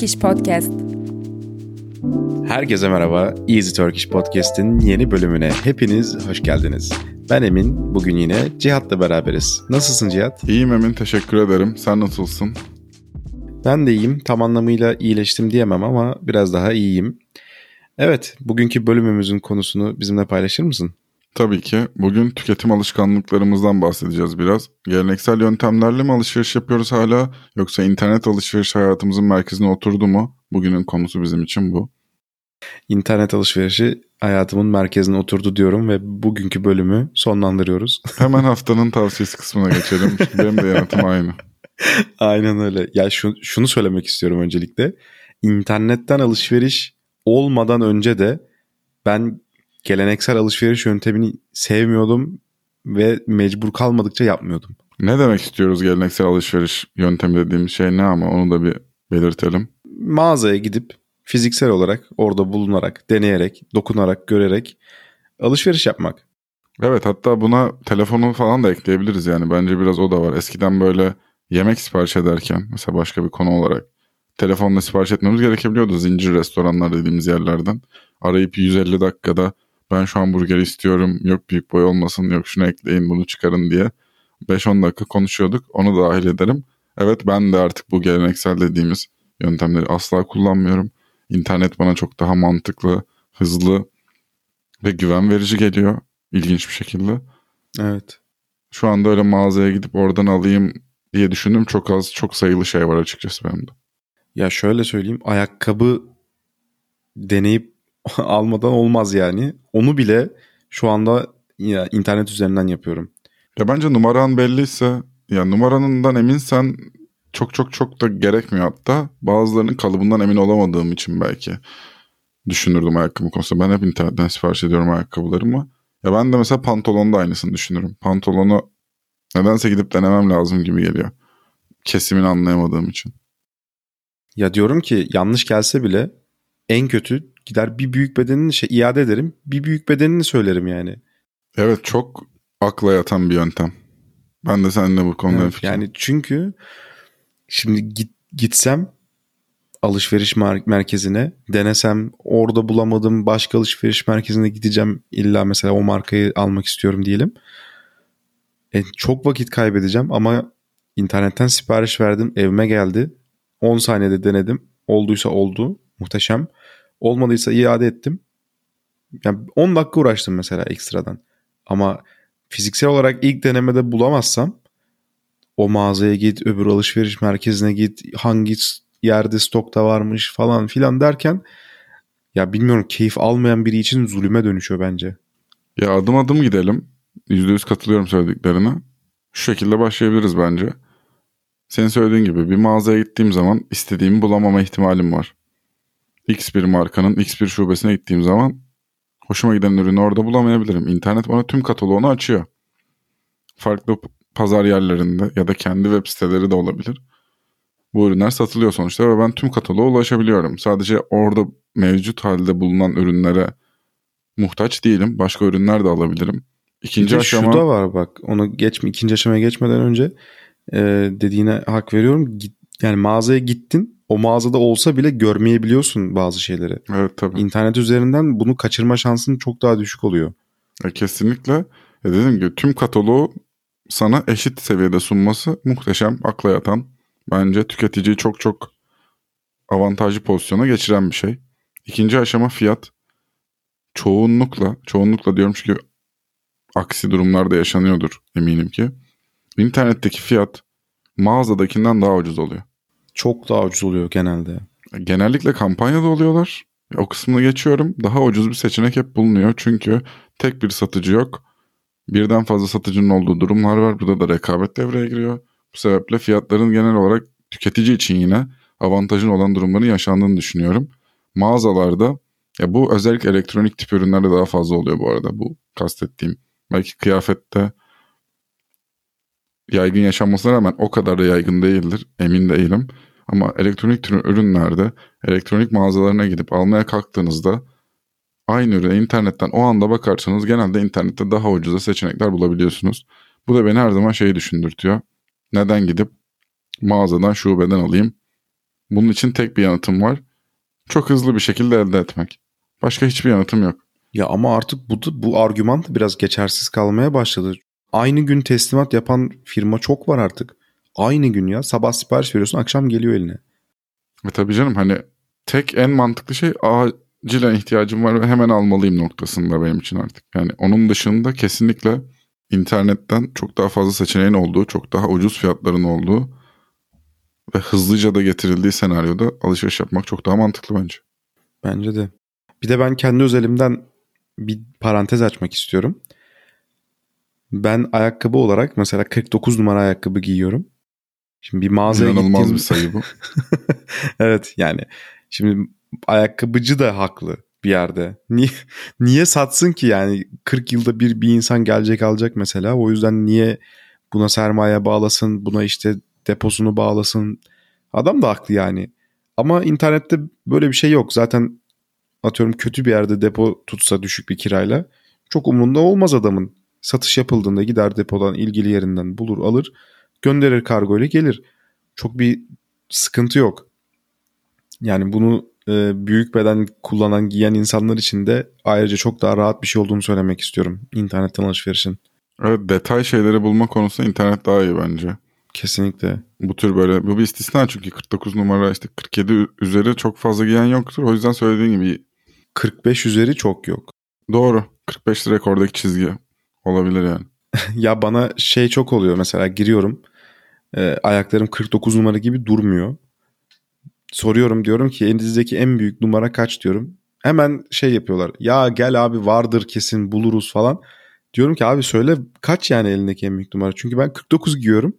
Turkish Podcast. Herkese merhaba. Easy Turkish Podcast'in yeni bölümüne hepiniz hoş geldiniz. Ben Emin. Bugün yine Cihat'la beraberiz. Nasılsın Cihat? İyiyim Emin. Teşekkür ederim. Sen nasılsın? Ben de iyiyim. Tam anlamıyla iyileştim diyemem ama biraz daha iyiyim. Evet, bugünkü bölümümüzün konusunu bizimle paylaşır mısın? Tabii ki. Bugün tüketim alışkanlıklarımızdan bahsedeceğiz biraz. Geleneksel yöntemlerle mi alışveriş yapıyoruz hala yoksa internet alışveriş hayatımızın merkezine oturdu mu? Bugünün konusu bizim için bu. İnternet alışverişi hayatımın merkezine oturdu diyorum ve bugünkü bölümü sonlandırıyoruz. Hemen haftanın tavsiyesi kısmına geçelim. Benim de yanıtım aynı. Aynen öyle. Ya şu, şunu söylemek istiyorum öncelikle. İnternetten alışveriş olmadan önce de ben geleneksel alışveriş yöntemini sevmiyordum ve mecbur kalmadıkça yapmıyordum. Ne demek istiyoruz geleneksel alışveriş yöntemi dediğimiz şey ne ama onu da bir belirtelim. Mağazaya gidip fiziksel olarak orada bulunarak, deneyerek, dokunarak, görerek alışveriş yapmak. Evet hatta buna telefonu falan da ekleyebiliriz yani bence biraz o da var. Eskiden böyle yemek sipariş ederken mesela başka bir konu olarak telefonla sipariş etmemiz gerekebiliyordu zincir restoranlar dediğimiz yerlerden. Arayıp 150 dakikada ben şu hamburger istiyorum yok büyük boy olmasın yok şunu ekleyin bunu çıkarın diye 5-10 dakika konuşuyorduk onu dahil ederim. Evet ben de artık bu geleneksel dediğimiz yöntemleri asla kullanmıyorum. İnternet bana çok daha mantıklı, hızlı ve güven verici geliyor ilginç bir şekilde. Evet. Şu anda öyle mağazaya gidip oradan alayım diye düşündüm. Çok az, çok sayılı şey var açıkçası benim de. Ya şöyle söyleyeyim ayakkabı deneyip almadan olmaz yani. Onu bile şu anda ya internet üzerinden yapıyorum. Ya bence numaran belliyse ya numaranından eminsen çok çok çok da gerekmiyor hatta. Bazılarının kalıbından emin olamadığım için belki düşünürdüm ayakkabı konusunda. Ben hep internetten sipariş ediyorum ayakkabılarımı. Ya ben de mesela pantolonda aynısını düşünürüm. Pantolonu nedense gidip denemem lazım gibi geliyor. Kesimini anlayamadığım için. Ya diyorum ki yanlış gelse bile en kötü gider bir büyük bedenini şey iade ederim. Bir büyük bedenini söylerim yani. Evet çok akla yatan bir yöntem. Ben de seninle bu konuda evet, Yani çünkü şimdi git, gitsem alışveriş merkezine denesem orada bulamadım başka alışveriş merkezine gideceğim illa mesela o markayı almak istiyorum diyelim. E, çok vakit kaybedeceğim ama internetten sipariş verdim evime geldi 10 saniyede denedim olduysa oldu muhteşem olmadıysa iade ettim. Yani 10 dakika uğraştım mesela ekstradan ama fiziksel olarak ilk denemede bulamazsam o mağazaya git öbür alışveriş merkezine git hangi yerde stokta varmış falan filan derken ya bilmiyorum keyif almayan biri için zulüme dönüşüyor bence. Ya adım adım gidelim. %100 katılıyorum söylediklerine. Şu şekilde başlayabiliriz bence. Senin söylediğin gibi bir mağazaya gittiğim zaman istediğimi bulamama ihtimalim var. X bir markanın X bir şubesine gittiğim zaman hoşuma giden ürünü orada bulamayabilirim. İnternet bana tüm kataloğunu açıyor. Farklı pazar yerlerinde ya da kendi web siteleri de olabilir. Bu ürünler satılıyor sonuçta ve ben tüm kataloğa ulaşabiliyorum. Sadece orada mevcut halde bulunan ürünlere muhtaç değilim. Başka ürünler de alabilirim. İkinci Bir aşama... şu da var bak onu geçme ikinci aşamaya geçmeden önce e, dediğine hak veriyorum. Git, yani mağazaya gittin o mağazada olsa bile görmeyebiliyorsun bazı şeyleri. Evet tabii. İnternet üzerinden bunu kaçırma şansın çok daha düşük oluyor. E, kesinlikle. E dediğim gibi tüm kataloğu sana eşit seviyede sunması muhteşem, akla yatan. Bence tüketiciyi çok çok avantajlı pozisyona geçiren bir şey. İkinci aşama fiyat. Çoğunlukla, çoğunlukla diyorum çünkü aksi durumlarda yaşanıyordur eminim ki. İnternetteki fiyat mağazadakinden daha ucuz oluyor. Çok daha ucuz oluyor genelde. Genellikle kampanyada oluyorlar. O kısmını geçiyorum. Daha ucuz bir seçenek hep bulunuyor. Çünkü tek bir satıcı yok. Birden fazla satıcının olduğu durumlar var. Burada da rekabet devreye giriyor. Bu sebeple fiyatların genel olarak tüketici için yine avantajın olan durumların yaşandığını düşünüyorum. Mağazalarda ya bu özellikle elektronik tip ürünlerde daha fazla oluyor bu arada bu kastettiğim. Belki kıyafette yaygın yaşanmasına rağmen o kadar da yaygın değildir. Emin değilim. Ama elektronik tür ürünlerde elektronik mağazalarına gidip almaya kalktığınızda aynı ürüne internetten o anda bakarsanız genelde internette daha ucuza seçenekler bulabiliyorsunuz. Bu da beni her zaman şeyi düşündürtüyor. Neden gidip mağazadan şubeden alayım? Bunun için tek bir yanıtım var. Çok hızlı bir şekilde elde etmek. Başka hiçbir yanıtım yok. Ya ama artık bu bu argüman da biraz geçersiz kalmaya başladı. Aynı gün teslimat yapan firma çok var artık. Aynı gün ya sabah sipariş veriyorsun akşam geliyor eline. Ve tabii canım hani tek en mantıklı şey acilen ihtiyacım var ve hemen almalıyım noktasında benim için artık. Yani onun dışında kesinlikle internetten çok daha fazla seçeneğin olduğu, çok daha ucuz fiyatların olduğu ve hızlıca da getirildiği senaryoda alışveriş yapmak çok daha mantıklı bence. Bence de. Bir de ben kendi özelimden bir parantez açmak istiyorum. Ben ayakkabı olarak mesela 49 numara ayakkabı giyiyorum. Şimdi bir mağazaya İnanılmaz gittiğim... bir sayı bu. evet yani şimdi ayakkabıcı da haklı bir yerde. Niye niye satsın ki yani 40 yılda bir bir insan gelecek alacak mesela. O yüzden niye buna sermaye bağlasın, buna işte deposunu bağlasın. Adam da haklı yani. Ama internette böyle bir şey yok. Zaten atıyorum kötü bir yerde depo tutsa düşük bir kirayla çok umurunda olmaz adamın. Satış yapıldığında gider depodan ilgili yerinden bulur alır gönderir kargo ile gelir. Çok bir sıkıntı yok. Yani bunu e, büyük beden kullanan giyen insanlar için de ayrıca çok daha rahat bir şey olduğunu söylemek istiyorum internetten alışverişin. Evet detay şeyleri bulma konusunda internet daha iyi bence. Kesinlikle. Bu tür böyle bu bir istisna çünkü 49 numara işte 47 üzeri çok fazla giyen yoktur. O yüzden söylediğin gibi 45 üzeri çok yok. Doğru. 45 rekordaki çizgi olabilir yani. ya bana şey çok oluyor mesela giriyorum. E, ayaklarım 49 numara gibi durmuyor. Soruyorum diyorum ki elinizdeki en büyük numara kaç diyorum. Hemen şey yapıyorlar. Ya gel abi vardır kesin buluruz falan. Diyorum ki abi söyle kaç yani elindeki en büyük numara. Çünkü ben 49 giyiyorum.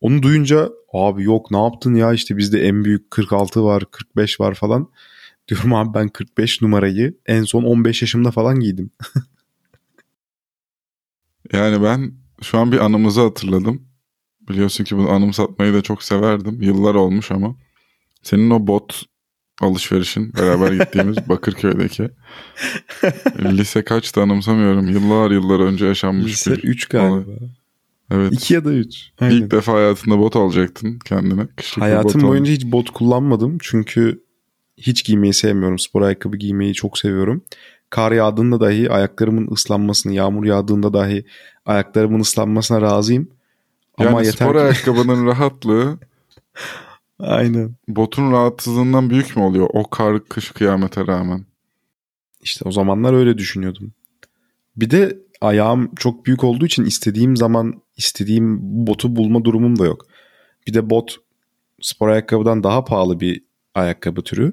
Onu duyunca abi yok ne yaptın ya işte bizde en büyük 46 var 45 var falan. Diyorum abi ben 45 numarayı en son 15 yaşımda falan giydim. yani ben şu an bir anımızı hatırladım. Biliyorsun ki bunu anımsatmayı da çok severdim. Yıllar olmuş ama. Senin o bot alışverişin beraber gittiğimiz Bakırköy'deki. Lise kaçtı anımsamıyorum. Yıllar yıllar önce yaşanmış Lise bir 3 galiba. Evet. 2 ya da 3. İlk defa hayatında bot alacaktın kendine. Kışlık Hayatım bot boyunca hiç bot kullanmadım. Çünkü hiç giymeyi sevmiyorum. Spor ayakkabı giymeyi çok seviyorum. Kar yağdığında dahi ayaklarımın ıslanmasını, yağmur yağdığında dahi ayaklarımın ıslanmasına razıyım. Yani Ama yeter spor ki... ayakkabının rahatlığı Aynen. botun rahatsızlığından büyük mü oluyor? O kar kış kıyamete rağmen. İşte o zamanlar öyle düşünüyordum. Bir de ayağım çok büyük olduğu için istediğim zaman istediğim botu bulma durumum da yok. Bir de bot spor ayakkabıdan daha pahalı bir ayakkabı türü.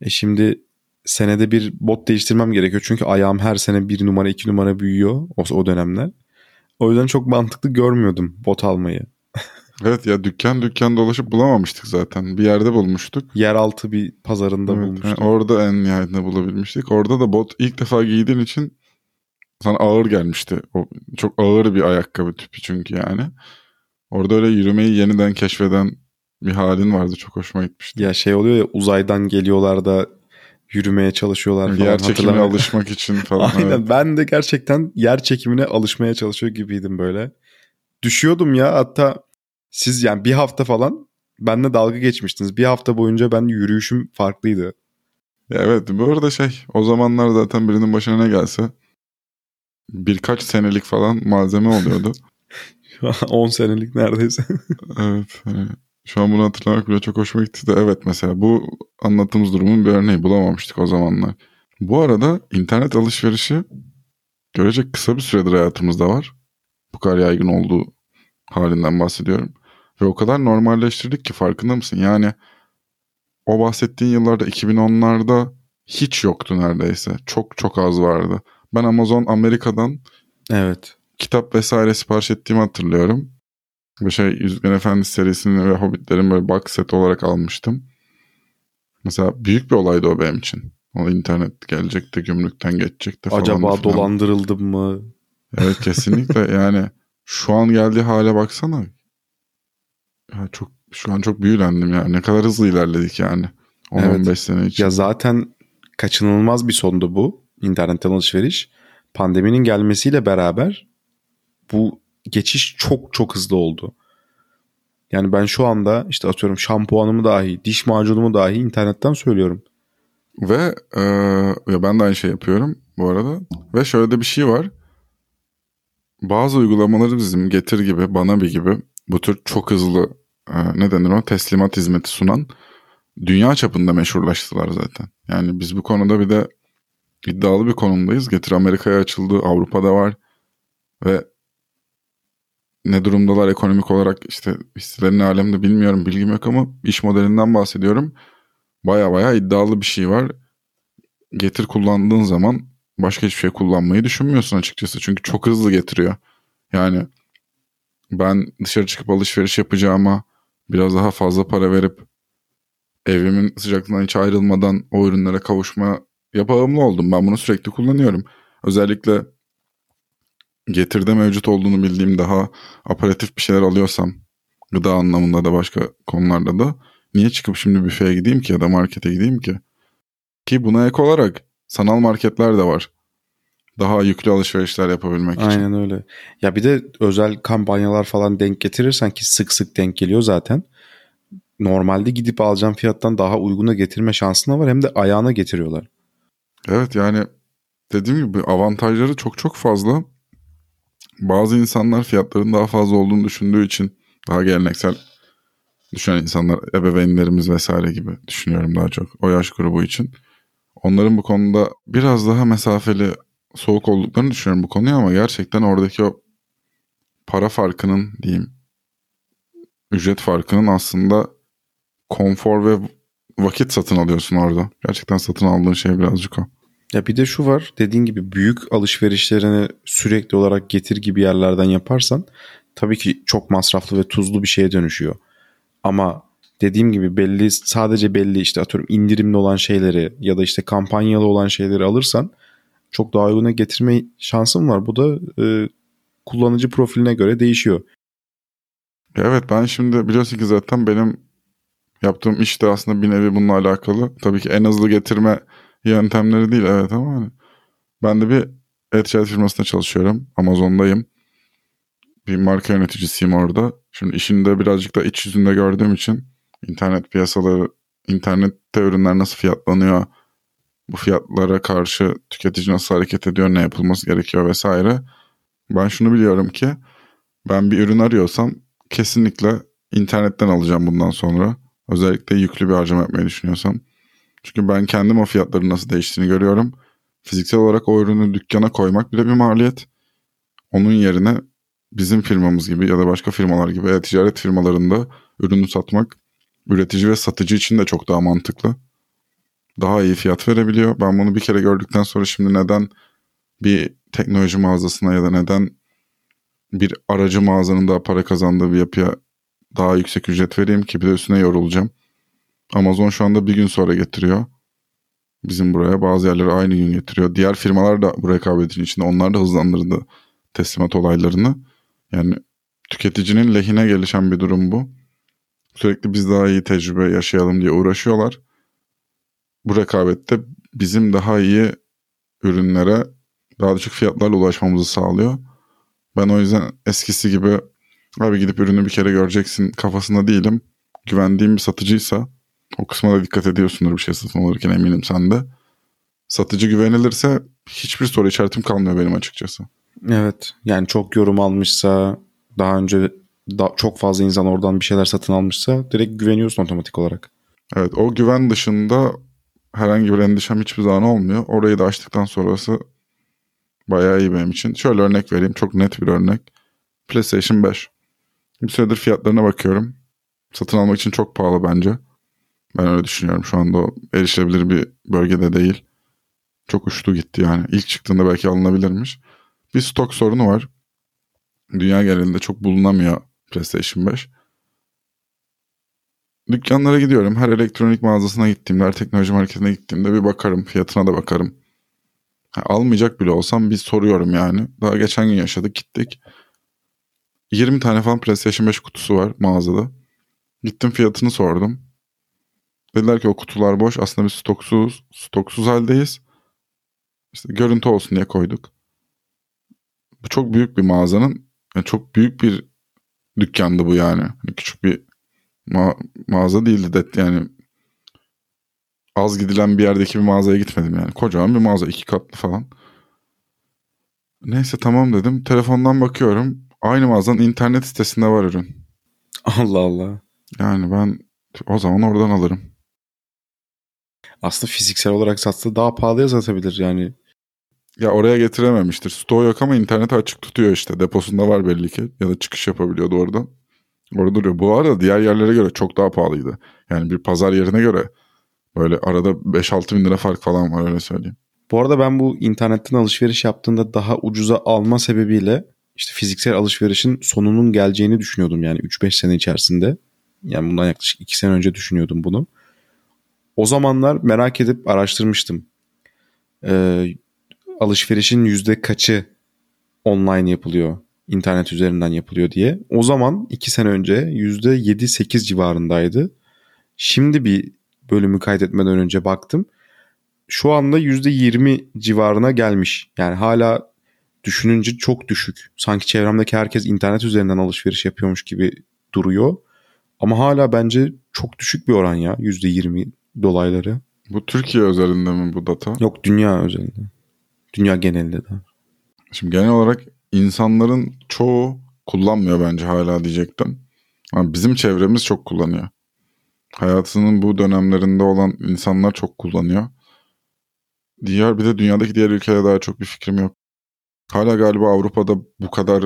E şimdi senede bir bot değiştirmem gerekiyor. Çünkü ayağım her sene bir numara iki numara büyüyor o, o dönemler. O yüzden çok mantıklı görmüyordum bot almayı. Evet ya dükkan dükkan dolaşıp bulamamıştık zaten. Bir yerde bulmuştuk. Yeraltı bir pazarında Evet, bulmuştum. yani orada en nihayetinde bulabilmiştik. Orada da bot ilk defa giydiğin için sana ağır gelmişti. O çok ağır bir ayakkabı tipi çünkü yani. Orada öyle yürümeyi yeniden keşfeden bir halin vardı. Çok hoşuma gitmişti. Ya şey oluyor ya uzaydan geliyorlar da yürümeye çalışıyorlar falan. Yer çekimine alışmak için falan. Aynen evet. ben de gerçekten yer çekimine alışmaya çalışıyor gibiydim böyle. Düşüyordum ya hatta siz yani bir hafta falan benle dalga geçmiştiniz. Bir hafta boyunca ben yürüyüşüm farklıydı. Ya evet bu arada şey o zamanlar zaten birinin başına ne gelse birkaç senelik falan malzeme oluyordu. 10 senelik neredeyse. evet. hani şu an bunu hatırlamak bile çok hoşuma gitti de evet mesela bu anlattığımız durumun bir örneği bulamamıştık o zamanlar. Bu arada internet alışverişi görecek kısa bir süredir hayatımızda var. Bu kadar yaygın olduğu halinden bahsediyorum. Ve o kadar normalleştirdik ki farkında mısın? Yani o bahsettiğin yıllarda 2010'larda hiç yoktu neredeyse. Çok çok az vardı. Ben Amazon Amerika'dan evet. kitap vesaire sipariş ettiğimi hatırlıyorum. Ve şey Yüzüklerin Efendisi serisini ve Hobbitlerin böyle box set olarak almıştım. Mesela büyük bir olaydı o benim için. O internet gelecekti, gümrükten geçecekti falan. Acaba filan. dolandırıldım mı? Evet kesinlikle yani şu an geldiği hale baksana. Ya çok şu an çok büyülendim ya. Ne kadar hızlı ilerledik yani. 10-15 Evet. sene için. Ya zaten kaçınılmaz bir sondu bu internetten alışveriş. Pandeminin gelmesiyle beraber bu geçiş çok çok hızlı oldu. Yani ben şu anda işte atıyorum şampuanımı dahi, diş macunumu dahi internetten söylüyorum. Ve e, ben de aynı şey yapıyorum bu arada. Ve şöyle de bir şey var. Bazı uygulamaları bizim Getir gibi, Bana bir gibi bu tür çok hızlı e, ne denir o teslimat hizmeti sunan dünya çapında meşhurlaştılar zaten. Yani biz bu konuda bir de iddialı bir konumdayız. Getir Amerika'ya açıldı, Avrupa'da var ve ne durumdalar ekonomik olarak işte hisselerin alemde bilmiyorum bilgim yok ama iş modelinden bahsediyorum. Baya baya iddialı bir şey var. Getir kullandığın zaman başka hiçbir şey kullanmayı düşünmüyorsun açıkçası. Çünkü çok hızlı getiriyor. Yani ben dışarı çıkıp alışveriş yapacağıma biraz daha fazla para verip evimin sıcaklığından hiç ayrılmadan o ürünlere kavuşma bağımlı oldum. Ben bunu sürekli kullanıyorum. Özellikle getirde mevcut olduğunu bildiğim daha aparatif bir şeyler alıyorsam gıda anlamında da başka konularda da niye çıkıp şimdi büfeye gideyim ki ya da markete gideyim ki? Ki buna ek olarak sanal marketler de var. Daha yüklü alışverişler yapabilmek Aynen için. Aynen öyle. Ya bir de özel kampanyalar falan denk getirirsen ki sık sık denk geliyor zaten. Normalde gidip alacağım fiyattan daha uyguna getirme şansına var hem de ayağına getiriyorlar. Evet yani dediğim gibi avantajları çok çok fazla. Bazı insanlar fiyatların daha fazla olduğunu düşündüğü için daha geleneksel düşünen insanlar ebeveynlerimiz vesaire gibi düşünüyorum daha çok o yaş grubu için. Onların bu konuda biraz daha mesafeli soğuk olduklarını düşünüyorum bu konuya ama gerçekten oradaki o para farkının diyeyim ücret farkının aslında konfor ve vakit satın alıyorsun orada. Gerçekten satın aldığın şey birazcık o. Ya bir de şu var dediğin gibi büyük alışverişlerini sürekli olarak getir gibi yerlerden yaparsan tabii ki çok masraflı ve tuzlu bir şeye dönüşüyor. Ama dediğim gibi belli sadece belli işte atıyorum indirimli olan şeyleri ya da işte kampanyalı olan şeyleri alırsan çok daha uyguna getirme şansın var. Bu da e, kullanıcı profiline göre değişiyor. Evet ben şimdi biliyorsun ki zaten benim yaptığım iş de aslında bir nevi bununla alakalı. Tabii ki en hızlı getirme yöntemleri değil evet ama hani ben de bir e-ticaret firmasında çalışıyorum. Amazon'dayım. Bir marka yöneticisiyim orada. Şimdi işinde birazcık da iç yüzünde gördüğüm için internet piyasaları, internette ürünler nasıl fiyatlanıyor, bu fiyatlara karşı tüketici nasıl hareket ediyor, ne yapılması gerekiyor vesaire. Ben şunu biliyorum ki ben bir ürün arıyorsam kesinlikle internetten alacağım bundan sonra. Özellikle yüklü bir harcama yapmayı düşünüyorsam. Çünkü ben kendim o fiyatların nasıl değiştiğini görüyorum. Fiziksel olarak o ürünü dükkana koymak bile bir maliyet. Onun yerine bizim firmamız gibi ya da başka firmalar gibi e-ticaret firmalarında ürünü satmak üretici ve satıcı için de çok daha mantıklı. Daha iyi fiyat verebiliyor. Ben bunu bir kere gördükten sonra şimdi neden bir teknoloji mağazasına ya da neden bir aracı mağazanın daha para kazandığı bir yapıya daha yüksek ücret vereyim ki bir de üstüne yorulacağım. Amazon şu anda bir gün sonra getiriyor. Bizim buraya bazı yerlere aynı gün getiriyor. Diğer firmalar da bu rekabetin içinde. Onlar da hızlandırdı teslimat olaylarını. Yani tüketicinin lehine gelişen bir durum bu. Sürekli biz daha iyi tecrübe yaşayalım diye uğraşıyorlar. Bu rekabette bizim daha iyi ürünlere daha düşük fiyatlarla ulaşmamızı sağlıyor. Ben o yüzden eskisi gibi abi gidip ürünü bir kere göreceksin kafasında değilim. Güvendiğim bir satıcıysa o kısma da dikkat ediyorsundur bir şey satın alırken eminim sen de. Satıcı güvenilirse hiçbir soru işaretim kalmıyor benim açıkçası. Evet yani çok yorum almışsa daha önce da, çok fazla insan oradan bir şeyler satın almışsa direkt güveniyorsun otomatik olarak. Evet o güven dışında herhangi bir endişem hiçbir zaman olmuyor. Orayı da açtıktan sonrası bayağı iyi benim için. Şöyle örnek vereyim çok net bir örnek. PlayStation 5. Bir süredir fiyatlarına bakıyorum. Satın almak için çok pahalı bence. Ben öyle düşünüyorum. Şu anda o erişilebilir bir bölgede değil. Çok uçtu gitti yani. İlk çıktığında belki alınabilirmiş. Bir stok sorunu var. Dünya genelinde çok bulunamıyor PlayStation 5. Dükkanlara gidiyorum. Her elektronik mağazasına gittiğimde, her teknoloji marketine gittiğimde bir bakarım. Fiyatına da bakarım. Almayacak bile olsam bir soruyorum yani. Daha geçen gün yaşadık gittik. 20 tane falan PlayStation 5 kutusu var mağazada. Gittim fiyatını sordum. Dediler ki o kutular boş. Aslında biz stoksuz, stoksuz haldeyiz. İşte görüntü olsun diye koyduk. Bu çok büyük bir mağazanın, yani çok büyük bir dükkandı bu yani. Hani küçük bir ma- mağaza değildi de yani az gidilen bir yerdeki bir mağazaya gitmedim yani. Kocaman bir mağaza iki katlı falan. Neyse tamam dedim. Telefondan bakıyorum. Aynı mağazanın internet sitesinde var ürün. Allah Allah. Yani ben o zaman oradan alırım. Aslında fiziksel olarak satsa daha pahalıya satabilir yani. Ya oraya getirememiştir. Stoğu yok ama interneti açık tutuyor işte. Deposunda var belli ki. Ya da çıkış yapabiliyordu oradan. Orada duruyor. Bu arada diğer yerlere göre çok daha pahalıydı. Yani bir pazar yerine göre böyle arada 5-6 bin lira fark falan var öyle söyleyeyim. Bu arada ben bu internetten alışveriş yaptığında daha ucuza alma sebebiyle işte fiziksel alışverişin sonunun geleceğini düşünüyordum yani 3-5 sene içerisinde. Yani bundan yaklaşık 2 sene önce düşünüyordum bunu. O zamanlar merak edip araştırmıştım. Ee, alışverişin yüzde kaçı online yapılıyor, internet üzerinden yapılıyor diye. O zaman 2 sene önce yüzde 7-8 civarındaydı. Şimdi bir bölümü kaydetmeden önce baktım. Şu anda yüzde 20 civarına gelmiş. Yani hala düşününce çok düşük. Sanki çevremdeki herkes internet üzerinden alışveriş yapıyormuş gibi duruyor. Ama hala bence çok düşük bir oran ya yüzde 20 dolayları. Bu Türkiye özelinde mi bu data? Yok dünya özelinde. Dünya genelinde de. Şimdi genel olarak insanların çoğu kullanmıyor bence hala diyecektim. Ama bizim çevremiz çok kullanıyor. Hayatının bu dönemlerinde olan insanlar çok kullanıyor. Diğer bir de dünyadaki diğer ülkelerde daha çok bir fikrim yok. Hala galiba Avrupa'da bu kadar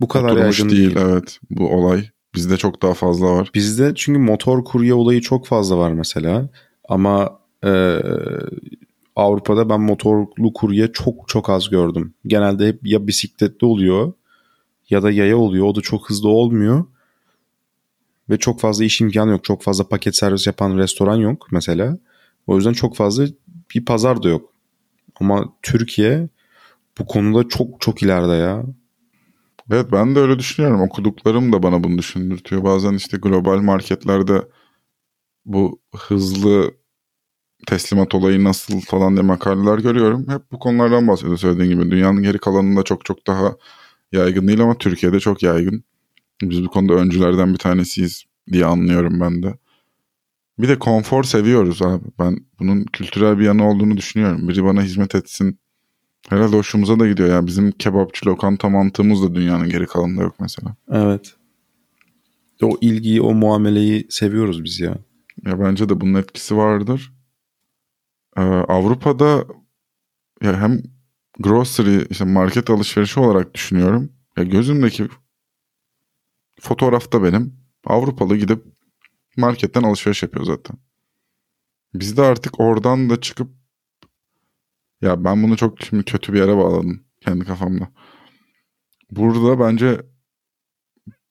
bu kadar yaygın değil, değil evet bu olay. Bizde çok daha fazla var. Bizde çünkü motor kurye olayı çok fazla var mesela. Ama e, Avrupa'da ben motorlu kurye çok çok az gördüm. Genelde hep ya bisikletli oluyor ya da yaya oluyor. O da çok hızlı olmuyor. Ve çok fazla iş imkanı yok. Çok fazla paket servis yapan restoran yok mesela. O yüzden çok fazla bir pazar da yok. Ama Türkiye bu konuda çok çok ileride ya. Evet ben de öyle düşünüyorum. Okuduklarım da bana bunu düşündürtüyor. Bazen işte global marketlerde bu hızlı teslimat olayı nasıl falan diye makaleler görüyorum. Hep bu konulardan bahsediyor söylediğin gibi. Dünyanın geri kalanında çok çok daha yaygın değil ama Türkiye'de çok yaygın. Biz bu konuda öncülerden bir tanesiyiz diye anlıyorum ben de. Bir de konfor seviyoruz abi. Ben bunun kültürel bir yanı olduğunu düşünüyorum. Biri bana hizmet etsin. Herhalde hoşumuza da gidiyor. Yani bizim kebapçı lokanta mantığımız da dünyanın geri kalanında yok mesela. Evet. O ilgiyi, o muameleyi seviyoruz biz ya. Ya bence de bunun etkisi vardır. Ee, Avrupa'da ya hem grocery işte market alışverişi olarak düşünüyorum. Ya gözümdeki fotoğrafta benim Avrupalı gidip marketten alışveriş yapıyor zaten. Biz de artık oradan da çıkıp ya ben bunu çok şimdi kötü bir yere bağladım kendi kafamda. Burada bence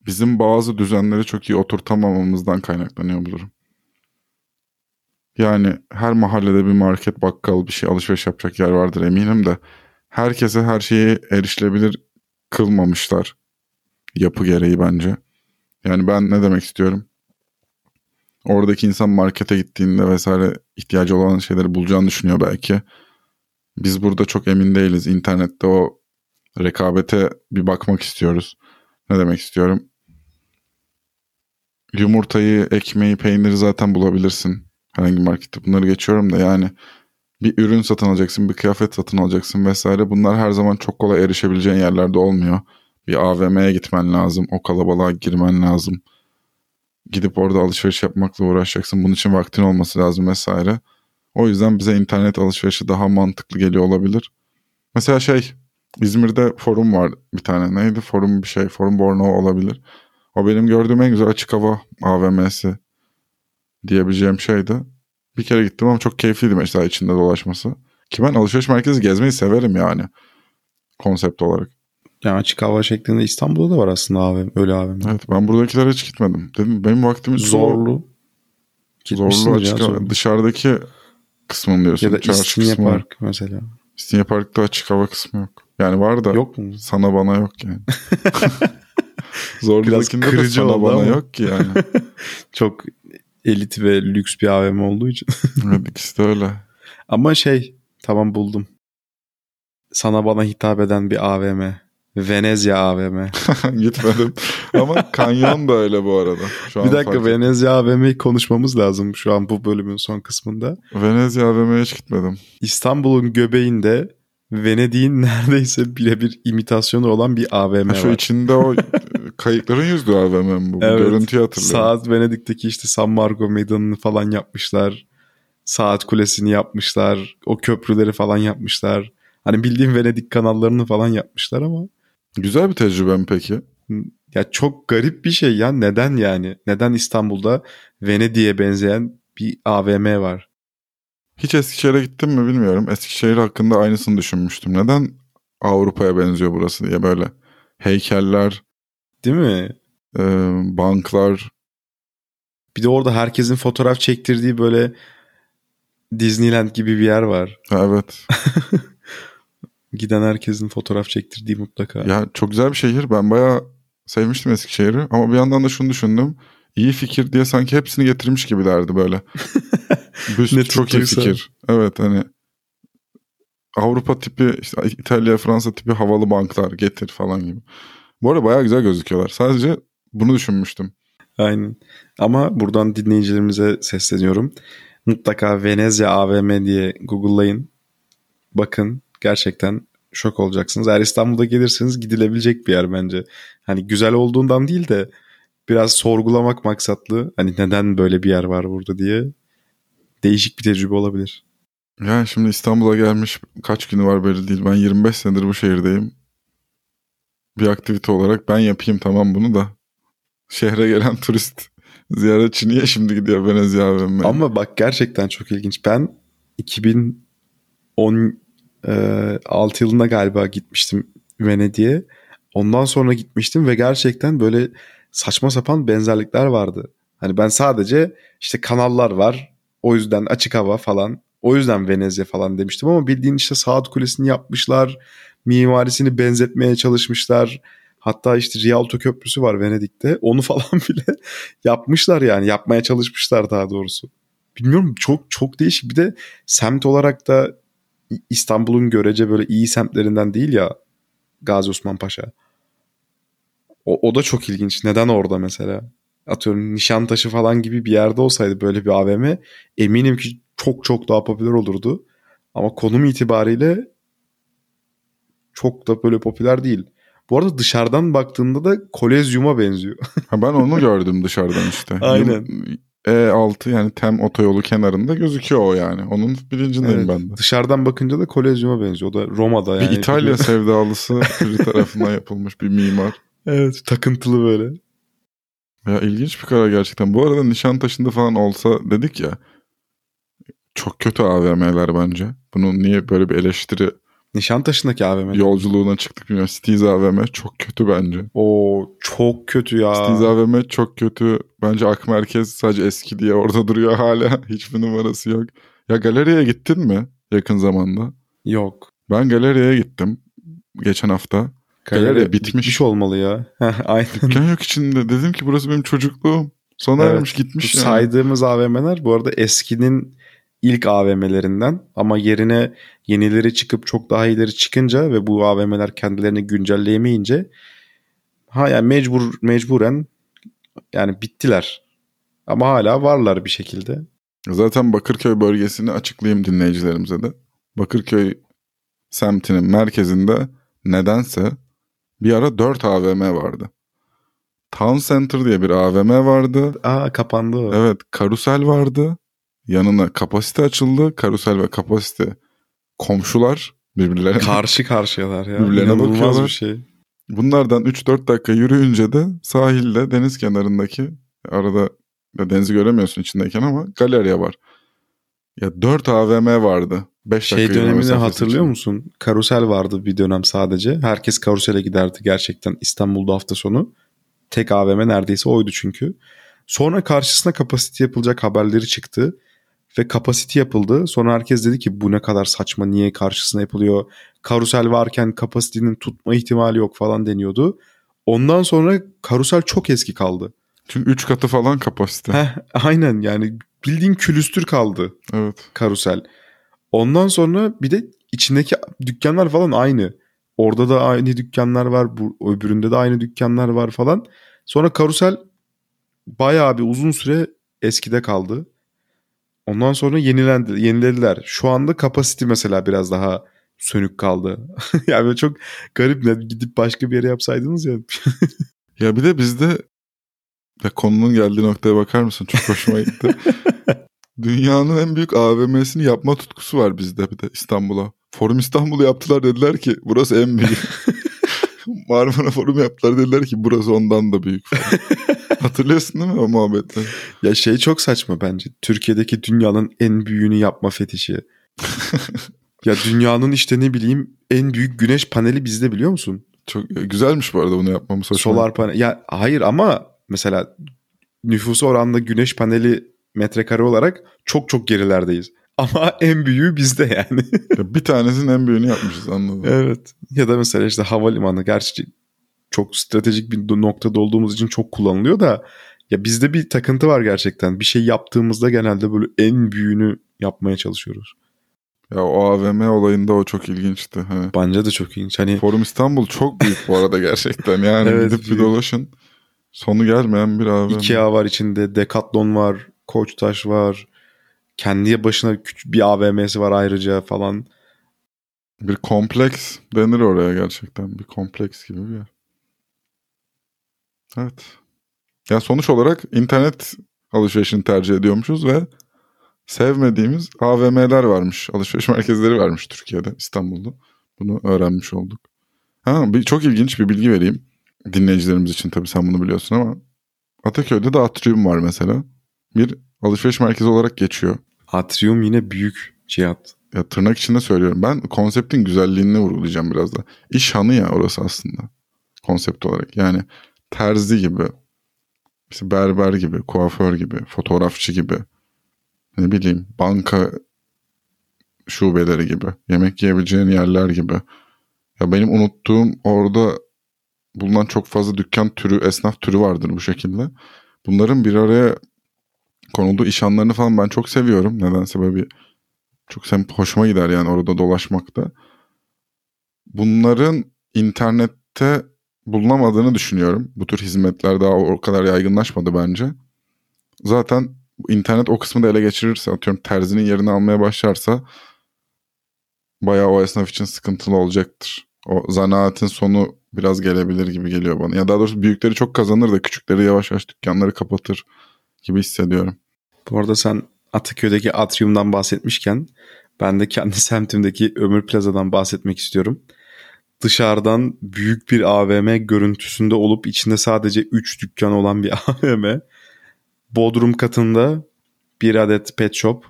bizim bazı düzenleri çok iyi oturtamamamızdan kaynaklanıyor bu durum. Yani her mahallede bir market, bakkal, bir şey alışveriş yapacak yer vardır eminim de herkese her şeyi erişilebilir kılmamışlar yapı gereği bence. Yani ben ne demek istiyorum? Oradaki insan markete gittiğinde vesaire ihtiyacı olan şeyleri bulacağını düşünüyor belki. Biz burada çok emin değiliz. İnternette o rekabete bir bakmak istiyoruz. Ne demek istiyorum? Yumurtayı, ekmeği, peyniri zaten bulabilirsin. Herhangi markette bunları geçiyorum da yani bir ürün satın alacaksın, bir kıyafet satın alacaksın vesaire. Bunlar her zaman çok kolay erişebileceğin yerlerde olmuyor. Bir AVM'ye gitmen lazım, o kalabalığa girmen lazım. Gidip orada alışveriş yapmakla uğraşacaksın. Bunun için vaktin olması lazım vesaire. O yüzden bize internet alışverişi daha mantıklı geliyor olabilir. Mesela şey İzmir'de forum var bir tane. Neydi? Forum bir şey. Forum Borno olabilir. O benim gördüğüm en güzel açık hava AVM'si diyebileceğim şeydi. Bir kere gittim ama çok keyifliydi mesela içinde dolaşması. Ki ben alışveriş merkezi gezmeyi severim yani. Konsept olarak. Yani açık hava şeklinde İstanbul'da da var aslında AVM, öyle AVM. Evet ben buradakilere hiç gitmedim. Dedim benim vaktimi zorlu. Zorlu açık hava. Dışarıdaki kısmını diyorsun. Ya da İstinye Park mesela. İstinye Park'ta açık hava kısmı yok. Yani var da yok mu? sana bana yok yani. Zorlu'dakinde de sana bana ama. yok ki yani. Çok elit ve lüks bir AVM olduğu için. evet ikisi de öyle. Ama şey tamam buldum. Sana bana hitap eden bir AVM. Venezia AVM. Gitmedim. Ama kanyon da öyle bu arada. Şu an bir dakika Venezia AVM'yi konuşmamız lazım şu an bu bölümün son kısmında. Venezia AVM'ye hiç gitmedim. İstanbul'un göbeğinde Venedik'in neredeyse birebir imitasyonu olan bir AVM Ha, şu var. içinde o kayıkların yüzdüğü AVM mi bu? Bu Evet. Görüntüyü hatırlıyorum. Saat Venedik'teki işte San Marco Meydanı'nı falan yapmışlar. Saat kulesini yapmışlar. O köprüleri falan yapmışlar. Hani bildiğim Venedik kanallarını falan yapmışlar ama Güzel bir tecrübe mi peki? Ya çok garip bir şey ya. Neden yani? Neden İstanbul'da Venedik'e benzeyen bir AVM var? Hiç Eskişehir'e gittim mi bilmiyorum. Eskişehir hakkında aynısını düşünmüştüm. Neden Avrupa'ya benziyor burası diye böyle heykeller, Değil mi? e, banklar. Bir de orada herkesin fotoğraf çektirdiği böyle Disneyland gibi bir yer var. Evet. Giden herkesin fotoğraf çektirdiği mutlaka. ya çok güzel bir şehir. Ben bayağı sevmiştim Eskişehir'i. Ama bir yandan da şunu düşündüm. İyi fikir diye sanki hepsini getirmiş gibilerdi böyle. Büst Ne çok iyi fikir. Evet hani Avrupa tipi işte İtalya Fransa tipi havalı banklar getir falan gibi. Bu arada bayağı güzel gözüküyorlar. Sadece bunu düşünmüştüm. Aynen. Ama buradan dinleyicilerimize sesleniyorum. Mutlaka Venezia AVM diye Google'layın. Bakın gerçekten şok olacaksınız. Eğer İstanbul'da gelirseniz gidilebilecek bir yer bence. Hani güzel olduğundan değil de biraz sorgulamak maksatlı. Hani neden böyle bir yer var burada diye değişik bir tecrübe olabilir. Yani şimdi İstanbul'a gelmiş kaç günü var belli değil. Ben 25 senedir bu şehirdeyim. Bir aktivite olarak ben yapayım tamam bunu da. Şehre gelen turist ziyaretçi niye şimdi gidiyor Venezia AVM'ye? Ama bak gerçekten çok ilginç. Ben 2016 yılında galiba gitmiştim Venedik'e. Ondan sonra gitmiştim ve gerçekten böyle saçma sapan benzerlikler vardı. Hani ben sadece işte kanallar var. O yüzden açık hava falan. O yüzden Venezia falan demiştim ama bildiğin işte saat kulesini yapmışlar. Mimarisini benzetmeye çalışmışlar. Hatta işte Rialto Köprüsü var Venedik'te. Onu falan bile yapmışlar yani. Yapmaya çalışmışlar daha doğrusu. Bilmiyorum çok çok değişik. Bir de semt olarak da İstanbul'un görece böyle iyi semtlerinden değil ya Gazi Osman Paşa. O, o da çok ilginç. Neden orada mesela? Atıyorum Nişantaşı falan gibi bir yerde olsaydı böyle bir AVM eminim ki çok çok daha popüler olurdu. Ama konum itibariyle çok da böyle popüler değil. Bu arada dışarıdan baktığında da Kolezyum'a benziyor. Ha, ben onu gördüm dışarıdan işte. Aynen. E6 yani Tem otoyolu kenarında gözüküyor o yani. Onun bilincindeyim Evet, ben de. Dışarıdan bakınca da Kolezyum'a benziyor. O da Roma'da yani. bir İtalya sevdalısı biri tarafından yapılmış bir mimar. Evet takıntılı böyle. Ya ilginç bir karar gerçekten. Bu arada Nişantaşı'nda falan olsa dedik ya. Çok kötü AVM'ler bence. Bunun niye böyle bir eleştiri Nişantaşı'ndaki AVM. yolculuğuna çıktık bilmiyorum. Cities AVM çok kötü bence. O çok kötü ya. Cities AVM çok kötü. Bence Ak Merkez sadece eski diye orada duruyor hala. Hiçbir numarası yok. Ya galeriye gittin mi yakın zamanda? Yok. Ben galeriye gittim geçen hafta. Galeri bitmiş. olmalı ya. Aynen. Dükkan yok içinde. Dedim ki burası benim çocukluğum. Sona Evet, ermiş Bu gitmiş yani. saydığımız AVM'ler bu arada eskinin ilk AVM'lerinden ama yerine yenileri çıkıp çok daha iyileri çıkınca ve bu AVM'ler kendilerini güncelleyemeyince ha yani mecbur mecburen yani bittiler. Ama hala varlar bir şekilde. Zaten Bakırköy bölgesini açıklayayım dinleyicilerimize de. Bakırköy semtinin merkezinde nedense bir ara 4 AVM vardı. Town Center diye bir AVM vardı. Aa kapandı o. Evet karusel vardı. Yanına kapasite açıldı. Karusel ve kapasite komşular birbirlerine. Karşı karşıyalar ya. Birbirlerine İnanılmaz bakıyorlar. bir şey. Bunlardan 3-4 dakika yürüyünce de sahilde deniz kenarındaki arada da denizi göremiyorsun içindeyken ama galeriye var. Ya 4 AVM vardı. 5 Şey dönemini hatırlıyor için. musun? Karusel vardı bir dönem sadece. Herkes karusele giderdi gerçekten İstanbul'da hafta sonu. Tek AVM neredeyse oydu çünkü. Sonra karşısına kapasite yapılacak haberleri çıktı. Ve kapasite yapıldı. Sonra herkes dedi ki bu ne kadar saçma niye karşısına yapılıyor. Karusel varken kapasitenin tutma ihtimali yok falan deniyordu. Ondan sonra karusel çok eski kaldı. Çünkü 3 katı falan kapasite. Heh, aynen yani bildiğin külüstür kaldı Evet. karusel. Ondan sonra bir de içindeki dükkanlar falan aynı. Orada da aynı dükkanlar var. Bu öbüründe de aynı dükkanlar var falan. Sonra karusel bayağı bir uzun süre eskide kaldı. Ondan sonra yenilendi, yenilediler. Şu anda capacity mesela biraz daha sönük kaldı. yani böyle çok garip ne gidip başka bir yere yapsaydınız ya. Ya bir de bizde ya konunun geldiği noktaya bakar mısın? Çok hoşuma gitti. Dünyanın en büyük AVM'sini yapma tutkusu var bizde bir de İstanbul'a. Forum İstanbul'u yaptılar dediler ki burası en büyük. Marmara Forum yaptılar dediler ki burası ondan da büyük. Falan. Hatırlıyorsun değil mi o muhabbetleri? Ya şey çok saçma bence. Türkiye'deki dünyanın en büyüğünü yapma fetişi. ya dünyanın işte ne bileyim en büyük güneş paneli bizde biliyor musun? Çok güzelmiş bu arada bunu yapmamız. hoşuma Solar panel. Ya hayır ama mesela nüfusu oranında güneş paneli metrekare olarak çok çok gerilerdeyiz. Ama en büyüğü bizde yani. Ya bir tanesinin en büyüğünü yapmışız anladım. evet. Ya da mesela işte havalimanı gerçi çok stratejik bir noktada olduğumuz için çok kullanılıyor da ya bizde bir takıntı var gerçekten. Bir şey yaptığımızda genelde böyle en büyüğünü yapmaya çalışıyoruz. Ya o AVM olayında o çok ilginçti. Hani Bence de çok ilginç. Hani Forum İstanbul çok büyük bu arada gerçekten. Yani Evet, gidip bir dolaşın. Sonu gelmeyen bir AVM. Ikea var içinde, Decathlon var, Koçtaş var. Kendi başına küçük bir AVM'si var ayrıca falan. Bir kompleks denir oraya gerçekten. Bir kompleks gibi bir yer. Evet. Ya sonuç olarak internet alışverişini tercih ediyormuşuz ve sevmediğimiz AVM'ler varmış. Alışveriş merkezleri varmış Türkiye'de, İstanbul'da. Bunu öğrenmiş olduk. Ha, bir, çok ilginç bir bilgi vereyim. Dinleyicilerimiz için tabii sen bunu biliyorsun ama Ataköy'de de Atrium var mesela. Bir alışveriş merkezi olarak geçiyor. Atrium yine büyük cihat. Ya tırnak içinde söylüyorum. Ben konseptin güzelliğini vurgulayacağım biraz da. İş hanı ya orası aslında. Konsept olarak. Yani terzi gibi, işte berber gibi, kuaför gibi, fotoğrafçı gibi, ne bileyim banka şubeleri gibi, yemek yiyebileceğin yerler gibi. Ya benim unuttuğum orada bulunan çok fazla dükkan türü, esnaf türü vardır bu şekilde. Bunların bir araya konulduğu iş anlarını falan ben çok seviyorum. Nedense böyle bir çok sem hoşuma gider yani orada dolaşmakta. Bunların internette bulunamadığını düşünüyorum. Bu tür hizmetler daha o kadar yaygınlaşmadı bence. Zaten internet o kısmı da ele geçirirse atıyorum terzinin yerini almaya başlarsa bayağı o esnaf için sıkıntılı olacaktır. O zanaatin sonu biraz gelebilir gibi geliyor bana. Ya daha doğrusu büyükleri çok kazanır da küçükleri yavaş yavaş dükkanları kapatır gibi hissediyorum. Bu arada sen Ataköy'deki Atrium'dan bahsetmişken ben de kendi semtimdeki Ömür Plaza'dan bahsetmek istiyorum. Dışarıdan büyük bir AVM görüntüsünde olup içinde sadece 3 dükkan olan bir AVM. Bodrum katında bir adet pet shop.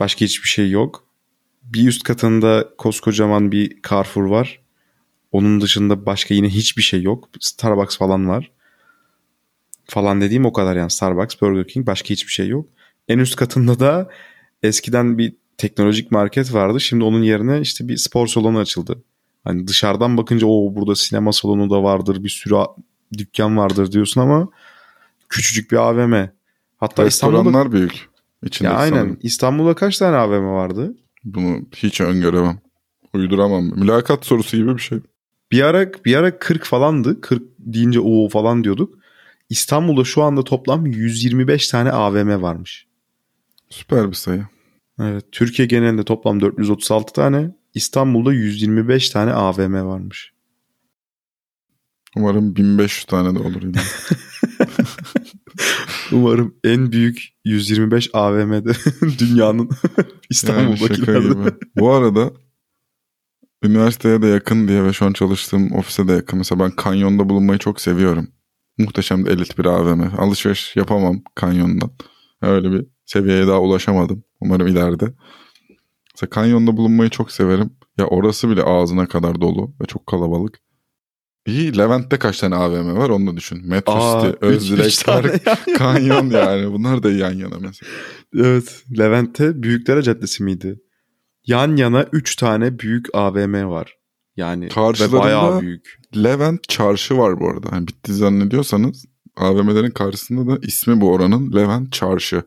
Başka hiçbir şey yok. Bir üst katında koskocaman bir Carrefour var. Onun dışında başka yine hiçbir şey yok. Starbucks falan var. Falan dediğim o kadar yani Starbucks, Burger King başka hiçbir şey yok. En üst katında da eskiden bir teknolojik market vardı. Şimdi onun yerine işte bir spor salonu açıldı. Hani dışarıdan bakınca o burada sinema salonu da vardır, bir sürü dükkan vardır diyorsun ama küçücük bir AVM. Hatta İstanbul'da Restoranlar büyük. İçinde ya aynen sanırım. İstanbul'da kaç tane AVM vardı? Bunu hiç öngöremem. Uyduramam. Mülakat sorusu gibi bir şey. Bir ara bir ara 40 falandı. 40 deyince o falan diyorduk. İstanbul'da şu anda toplam 125 tane AVM varmış. Süper bir sayı. Evet, Türkiye genelinde toplam 436 tane, İstanbul'da 125 tane AVM varmış. Umarım 1500 tane de olur yine. Umarım en büyük 125 AVM'de dünyanın yani İstanbul'dakilerde. gibi. Bu arada üniversiteye de yakın diye ve şu an çalıştığım ofise de yakın. Mesela ben kanyonda bulunmayı çok seviyorum. Muhteşem elit bir AVM. Alışveriş yapamam kanyondan. Öyle bir seviyeye daha ulaşamadım. Umarım ileride. Mesela kanyonda bulunmayı çok severim. Ya orası bile ağzına kadar dolu ve çok kalabalık. İyi Levent'te kaç tane AVM var onu da düşün. Metro Aa, City, Özdilek tane Park, yan yana. Kanyon yani. Bunlar da yan yana mesela. Evet, Levent'te Büyükdere Caddesi miydi? Yan yana 3 tane büyük AVM var. Yani ve Karşılarında- bayağı büyük. Levent Çarşı var bu arada. Hani bitti zannediyorsanız AVM'lerin karşısında da ismi bu oranın Levent Çarşı.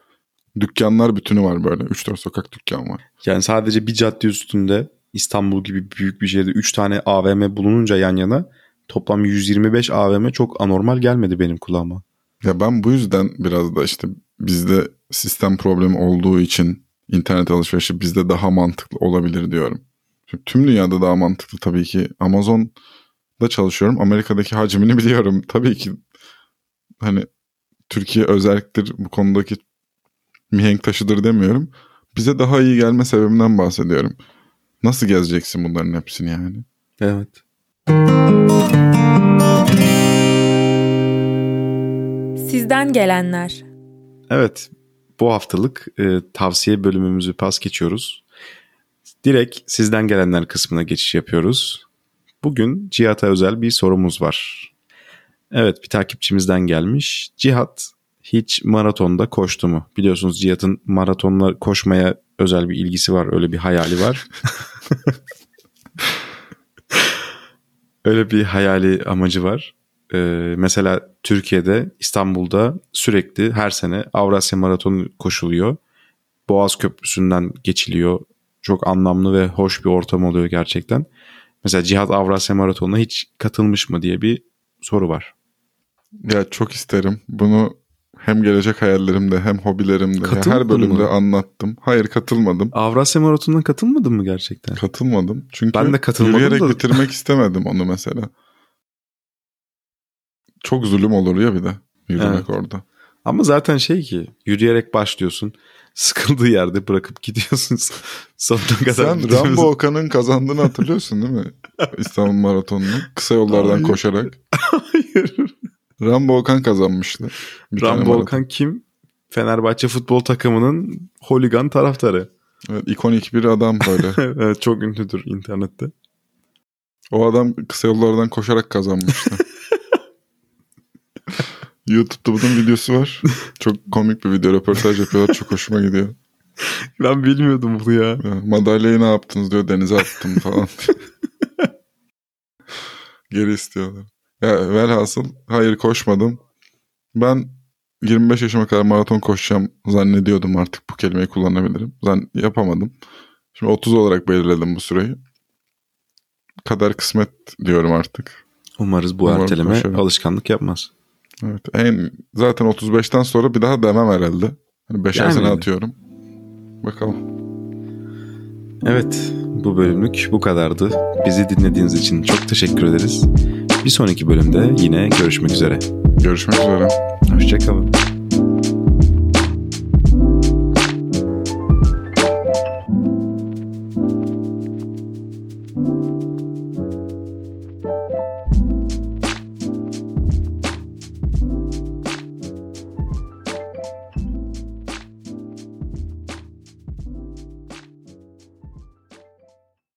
Dükkanlar bütünü var böyle. 3-4 sokak dükkan var. Yani sadece bir cadde üstünde İstanbul gibi büyük bir şehirde 3 tane AVM bulununca yan yana toplam 125 AVM çok anormal gelmedi benim kulağıma. Ya ben bu yüzden biraz da işte bizde sistem problemi olduğu için internet alışverişi bizde daha mantıklı olabilir diyorum. Tüm dünyada daha mantıklı tabii ki. Amazon'da çalışıyorum. Amerika'daki hacmini biliyorum. Tabii ki hani Türkiye özelliktir bu konudaki mihenk taşıdır demiyorum. Bize daha iyi gelme sebebinden bahsediyorum. Nasıl gezeceksin bunların hepsini yani? Evet. Sizden gelenler. Evet. Bu haftalık e, tavsiye bölümümüzü pas geçiyoruz. Direkt sizden gelenler kısmına geçiş yapıyoruz. Bugün Cihat'a özel bir sorumuz var. Evet bir takipçimizden gelmiş. Cihat hiç maratonda koştu mu? Biliyorsunuz Cihat'ın maratonla koşmaya özel bir ilgisi var. Öyle bir hayali var. öyle bir hayali amacı var. Ee, mesela Türkiye'de İstanbul'da sürekli her sene Avrasya Maratonu koşuluyor. Boğaz Köprüsü'nden geçiliyor. Çok anlamlı ve hoş bir ortam oluyor gerçekten. Mesela Cihat Avrasya Maratonu'na hiç katılmış mı diye bir soru var. Ya çok isterim. Bunu hem gelecek hayallerimde hem hobilerimde ya Katıldın her bölümde mı? anlattım. Hayır katılmadım. Avrasya Maratonu'na katılmadın mı gerçekten? Katılmadım. Çünkü Ben de katılmadım yürüyerek da- bitirmek istemedim onu mesela. Çok zulüm olur ya bir de yürümek Evet. orada. Ama zaten şey ki yürüyerek başlıyorsun. Sıkıldığı yerde bırakıp gidiyorsun. Sonuna kadar Sen. Rambo Okan'ın kazandığını hatırlıyorsun değil mi? İstanbul Maratonu'nu. Kısa yollardan Hayır. koşarak. Hayır. Rambo Okan kazanmıştı. Bir Rambo. Okan kim? Fenerbahçe futbol takımının holigan taraftarı. Evet, ikonik bir adam böyle. evet, çok ünlüdür internette. O adam kısa yollardan koşarak kazanmıştı. YouTube'da bunun videosu var. Çok komik bir video. Röportaj yapıyorlar. Çok hoşuma gidiyor. Ben bilmiyordum bunu ya. Ya, madalyayı ne yaptınız diyor. Denize attım falan. Geri istiyorlar. Ya velhasıl hayır koşmadım. Ben 25 yaşıma kadar maraton koşacağım zannediyordum artık bu kelimeyi kullanabilirim. Zan yapamadım. Şimdi 30 olarak belirledim bu süreyi. Kader kısmet diyorum artık. Umarız bu Umarım erteleme başarılı. alışkanlık yapmaz. Evet. En zaten 35'ten sonra bir daha demem herhalde. Hani 5'er Yani. sene atıyorum. Bakalım. Evet bu bölümlük bu kadardı. Bizi dinlediğiniz için çok teşekkür ederiz. Bir sonraki bölümde yine görüşmek üzere. Görüşmek üzere. Hoşçakalın.